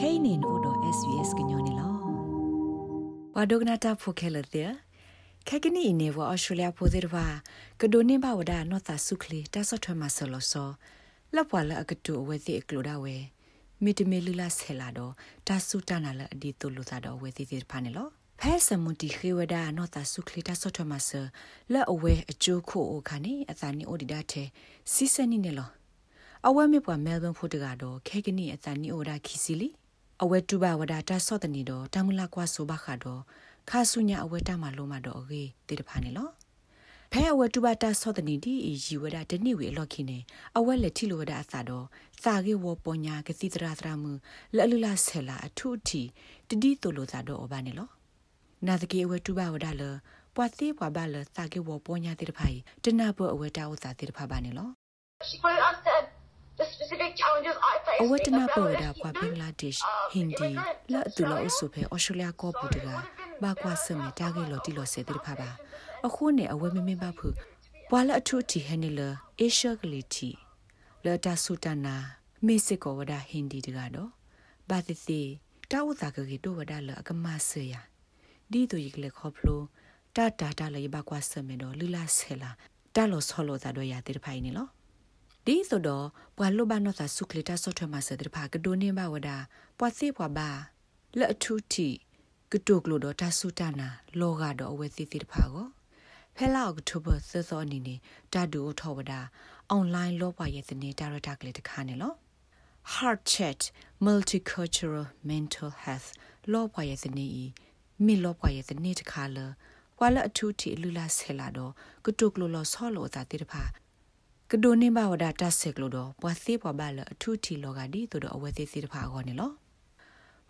kainin odo svs gnyone lo wadogna ta phokela te khakini ine wa australia phode ba kadone ba wada notha sukli ta so thwa ma so lo so lapwa la akatu awe ti ekloda we mitime lula sela do ta su ta na la adi to lu sa do we ti ti pha ne lo ဖဲစမွန်တီခေဝဒနောတာဆုခလီတာဆော့ထမဆလက်အဝဲအကျိုးခိုအိုခါနေအသာနီအိုဒီဒတ်တဲ့စီစနီနေလောအဝဲမြပွားမဲလ်ဘန်ဖို့တကတော့ခဲကနီအသာနီအိုဒါခီစီလီ အဝဲတူပါဝဒတာဆော့တနီတော့တမူလာကွာဆိုဘခါတော့ခါဆုညာအဝဲတမလုံးမတော့အကေတေတဖာနေလောဖဲအဝဲတူပါတာဆော့တနီဒီရီဝဒတနိဝေလော်ခင်းနေအဝဲလက်ထီလိုဝဒအသာတော့စာကေဝပညာကတိတရာတရာမှုလက်လူလာဆဲလာအထုတီတတိတိုလိုသာတော့အဘာနေလောနာတကေအဝဲတူပါဝဒါလပွာသေးပွာပါလစာကေဝပေါ်ညာတိတဖိုင်တနာဘအဝဲတာဥစာတိတဖာပါနေလော the specific challenges I face အဝဲတနာပေါ်ဒါပွာဘင်္ဂလားဒေ့ရှ်ဟင်ဒီလာတူလာအဆုဖေအော်စတြေးလျကောပူတကဘာကွာစမေတာဂေလော်တီလော်စေတိတဖာပါအခုနဲ့အဝဲမမင်းပါဖူပွာလအထုတီဟဲနေလအေရှဂလီတီလာတာဆူတနာမေစစ်ကောဝဒါဟင်ဒီတကတော့ဘာတိစီတာဝတာကေတိုဝဒါလအကမဆေယာဒီတူရီကလေခေါဖလိုတာတာတာလေဘကွာစမေတော့လူလာဆဲလာတာလောဆောလောတာတော့ရတဲ့ဖိုင်နေလော ဒီဆိုတော့ပွာလိုဘာနောသာဆုကလတာဆော့ထမဆတဲ့ဖာကဒိုနေဘဝဒါပွာစီပွာဘာလက်အထူးတီကတုကလိုတော့တဆုတနာလောကတော့အဝဲစီစီတဖာကိုဖဲလာအောက်တိုဘာသစောနေနေတာဒူထောဝဒါအွန်လိုင်းလောပွားရဲ့စနေတာရတာကလေးတခါနေလော Heart Chat Multicultural Mental Health လောပွားရဲ့စနေဤမိလောပွားရဲ့စနေတခါလဝါလအထူးတီလူလာဆဲလာတော့ကတုကလိုလောဆောလောသာတိတဖာ ကဒိုနေဘဝဒတာဆက်ကလိုတော့ပွာသေးပွာဘလအထူးတီလောကဒီတို့တော့အဝဲသေးသေးတဖာခေါ်နေလော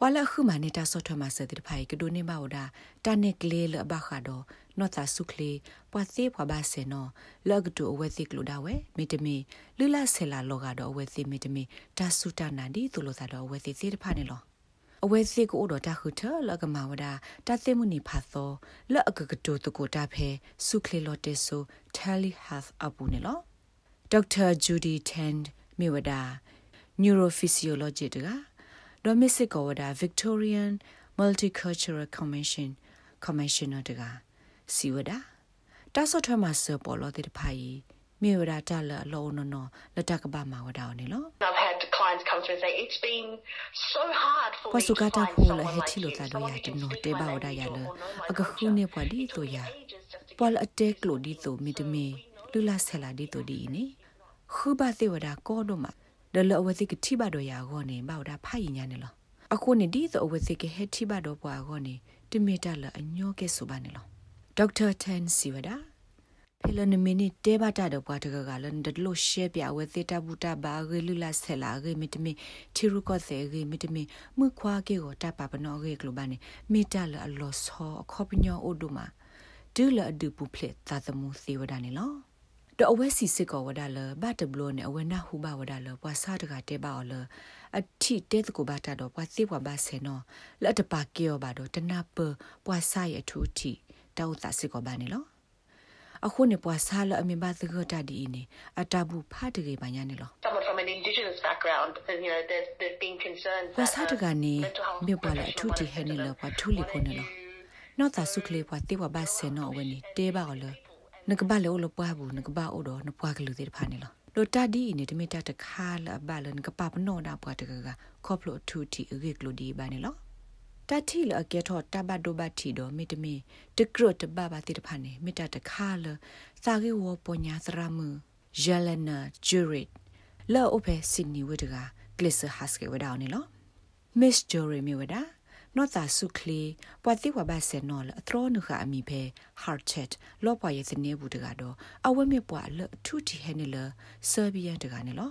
ဝါလခုမနေတာဆော့ထွမဆတဲ့ဖိုင်ကဒိုနေဘဝဒတာနက်ကလေးလဘခါတော့နော့တာဆုခလေးပွာသေးပွာဘဆေနော်လောကတူအဝဲသေးကလိုဒါဝဲမီတမီလူလာဆဲလာလောကတော့အဝဲသေးမီတမီတာဆုတာနာဒီသူလိုသာတော့အဝဲသေးသေးတဖာနေလောအဝဲစစ်ကိုတော့တခုထလကမဝဒတသိမှုနိဖတ်သောလအကကတိုတကိုတာဖဲဆုခလီလော်တေဆို telehealth အပူနေလော Dr. Judy Tend Miwada Neurophysiology တက Domestic Order Victorian Multicultural Commission Commissioner တကစီဝဒတာဆော့ထွဲမှာစပေါ်လို့တဲ့ဖိုင်မြေဝဒတာလလောနနလတကဘာမှာဝဒါနေလော I've had clients come through and say it's been so hard for ပစုကတာဖိုလဟချီလိုတာတော့ရတနိုတေဘာဝဒါရလအကခုနေပွားဒီတော့ရပေါ်အတက်ကလိုဒီတော့မီတမီလူလာဆလာဒီတော့ဒီနေ ခုဘသေဝဒကောတော့မှာဒလအဝသိကတိဘတော့ရာကောနေဘောက်တာဖိုင်ညာနေလောအခုနေဒီတော့အဝသိကဟက်တိဘတော့ပွားကောနေတမီတလအညောကဲဆိုပါနေလောဒေါက်တာတန်စီဝဒါဖဲလနမီနီတေဘတာတော့ပွားတကကလန်ဒလို့ရှေပြဝဲသေတဘူတာဘာဂေလူလာဆဲလာဂေမီတမီချီရုကောသေဂေမီတမီမခွာကေကိုတပပနောဂေကလိုဘာနေမီတလအလောဆောခေါပညောအိုဒူမာဒူလအဒူပူဖလက်သာသမူသေဝဒနေလော တအဝဲစီစစ်ကောဝဒါလဘတ်တဘလို့နဲ့အဝဲနာဟူဘဝဒါလပွာစားတကတဲပါော်လအတိတဲတကိုဘာတာတော့ပွာစီပွာဘာဆေနော်လက်တပါကေောပါတော့တနာပပွာစားရထူတီတောက်တာစစ်ကောဘာနေလောအခုနေပွာစားလအမြင်ပါသကတဒီနေအတဘူးဖတ်တကေပါညာနေလော someone from an indigenous background and you know there's there's been concerns ပွာစားတကနေမြေပွာလအထူတီဟဲနေလောပွာထူလီဖို့နေလောနော်တာစုကလေးပွာတေဝဘာဆေ နော်ဝနေတဲပါော်လောနကဘလောလပွားဘူးနကဘာအိုတော့နပွားကလူသေးတဖာနေလောလိုတာဒီနေတမီတာတခါလာဘလန်ကပပနောဒါပွားတကကခေါပလိုထူတီအဂေကလူဒီဘာနေလောတတိလအကေထောတဘဒိုဘတီဒိုမီတမီတကရတဘဘာတိတဖာနေမီတာတခါလစာကေဝပညာစရမှုဂျယ်လနာဂျူရစ်လောအိုဖေစင်နီဝဒကကလစ်ဟတ်စကေဝဒါနေလောမစ်ဂျိုရီမီဝဒါ နောတာဆုခလီပွာတိဝဘဆေနော်လအထရနုခအမီဖေ heart chat လောပွာရဲ့စနေဘူးတကတော့အဝဲမြပွာလထူတီဟဲနေလဆာဘီယန်တကနေလော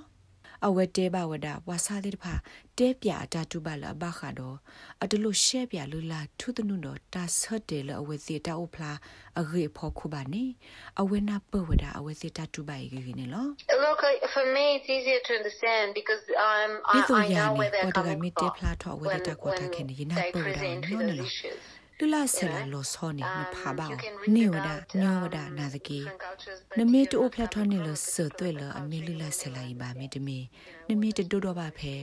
အဝဲတဲဘဝဒဝါစာတိတဖာတဲပြအတာတူပါလဘခါတော့အတလို့ရှဲပြလူလာထုတနုတော့တာဆတ်တယ်လအဝဲစီတာအိုဖလာအဂေဖို့ခုပါနေအဝဲနာပဝဒအဝဲစီတာတူပါရေနေလော Look, for me, it's easier to understand because um, ဒီ I, ဆို I ရ know နေ where they're ပေါ်တက coming မီတေ from ဖလာထောဝဲတာကွာတာခဲနေနာ they ပဝဒ present နော် those နော် issues. လူလာဆလာလောစောနေမဖာပါ Um, you can read နေဝဒ about, ညောဝဒ um, နာသကေ different cultures, but နမေ if တို you're ဖလက် not ထွန်နေ coming လ from ဆသွဲလအမေလူလာဆလာဤပါမေတမေနမေတဒိုတော့ပါဖဲ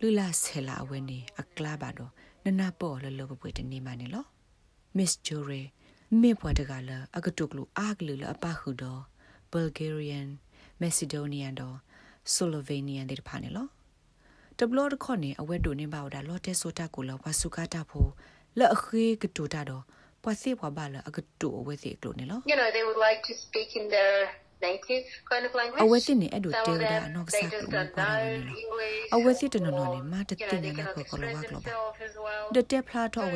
လူလူလာဆဲလာအဝဲနေအကလာပါတော့နနပေါ်လလဘပွေတနေမနေလော Miss Jore မေပွားတကလာအကတုကလူအာကလူလအပခုတော့ Bulgarian Macedonian တော့ Slovenian တဲ့ဖာနေလောတဘလော့ခေါနေအဝဲဒိုနေပါဝဒါလော်တဲဆိုတာကိုလောဝါစုကတာဖို လက်အခေကတူတာတော့ပွာစီပွားပါလအကတူအဝဲစီကလို့နေလော You know, they would like to speak in their native kind of language. အဝဲစီနေအဲ့ဒို Some တဲ of ဒါ them, နော့ they ဆာက just လို့ don't ပါတော့ know နေလော English. အဝဲစီတနော်နော်နေ or, မာတ you တိ know, နေ they နာ cannot ကိုကလောဝါ express ကလောပါ themselves as well. ဒတဲဖလာတော့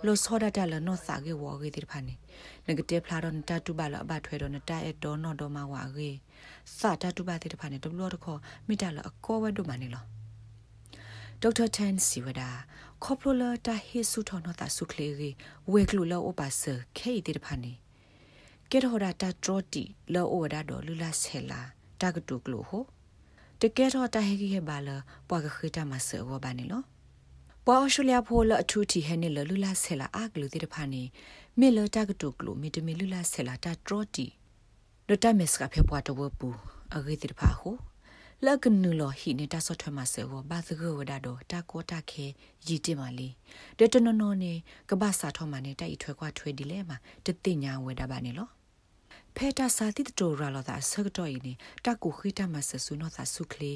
အဝဲစီတတူပါတတိကေပါ Yourself, you know, in another နဂတေ language. ဖလာတော့နတတူပါလကလိုကတမီနီမေတာကောနေလောလောစောဒတာလနော့စာကေဝောကေတိဖာနေနဂတေဖလာတော့နတတူပါလအဘထွဲတော့နတအဲ့တော့နော်တော့မဝါကေစာတတူပါတိဖာနေဒဘလောတခေါ်မေတာလအကောဝဲတို့မနေလောဒေါက်တာတန်စီဝဒါခေါပလိုလာတာဟေဆုထောနတာဆုခလေရီဝေကလူလောအပါဆခေတိဖာနေကေရဟရာတာထရတီလောဝဒါတော့လူလာဆဲလာတာကတုကလိုဟိုတကယ်တော့တာဟေကြီးဟေဘာလပွားကခိတာမဆဝဘာနေလော ပွာအရှူလျာဖိုလအထူတီဟဲနေလလူလာဆဲလာအကလူတိတဖာနေမေလတာကတုကလိုမီတမီလူလာဆဲလာတာထရတီဒတမက်စကဖေပွားတော့ပူအဂေတိတဖာဟိုလကနူလဟိနေတာဆော့ထွဲမဆဝဘာသဂဝဒါတော့တာကောတာခဲရီတင်ပါလေဒတနနောနေကဘာစာထောမနေတိုက်ထွဲခွားထွဲဒီလဲမှာတတိညာဝဒါပါနေလောဖဲတာစာတိတိုရာလာတာဆကတော့ဤနေတကူခိတမဆဆူနောသာဆုခလေ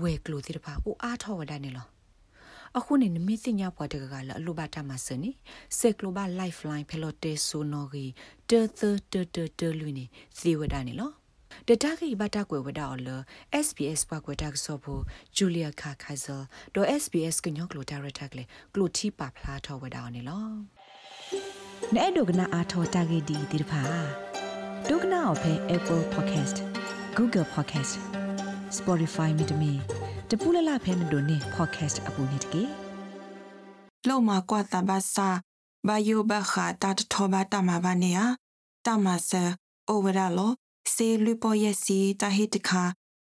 ဝဲကလိုတိတပါအိုအားထောဝဒနေလော အခုနေနမီစညာပွားတကကလအလိုဘတာမဆနီစက်ကလိုဘလိုက်ဖလိုင်းဖဲလို့တေဆူနော်ဂီတေသတေတေတေလူနေစီဝဒနေလောဒတာဂီဘတာကွယ်ဝဒါအော်လ SBS ပွားကွယ်တာဆောဖို့ဂျူလီယာခါခါဇယ်ဒေါ် SBS ကညောကလိုတာရတာကလေကလိုတီပါဖလာထောဝဒါနေလောနဲ့ဒုကနာအာထောတာဂီဒီဒီဖာဒုကနာအဖဲ Apple Podcast Google Podcast Spotify မြေတမီ တပူလလဖဲနဒိုနေ podcast အပူနေတကေလောက်မှာကွာတဘာစာဘာယိုဘခာတတ်ထောဘာတမဘာနေယတမဆာအိုဝရလောစေလူပေါ်ယစီတဟိတခါ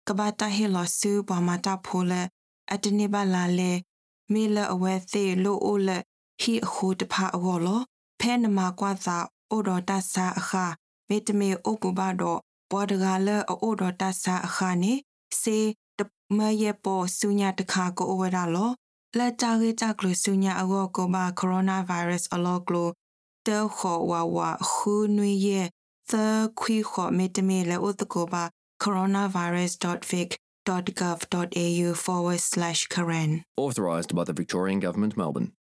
ကဘာတဟေလောဆူဘမတာဖိုလအတနေပါလာလေမေလအဝဲသေးလိုအိုလဟီအခုတဖာအောလောဖဲနမကွာသာအိုဒတာစာအခါမေတမေအိုကူဘာတော့ဘောဒဂါလအိုဒတာစာအခါနေစေတ မယေပေါ်ဆုညာတခါကိုအိုဝရလောလက်တာကေတာကလဆုညာအကောကိုဘာကိုရိုနာဗိုင်းရပ်စ်အလောကလိုတဲခေါ်ဝါဝါခူနွေရဲ့သခွေခေါ်မေတမေလေဥတကိုဘာ coronavirus.vic.gov.au forward slash Karen. Authorised by the Victorian Government, Melbourne.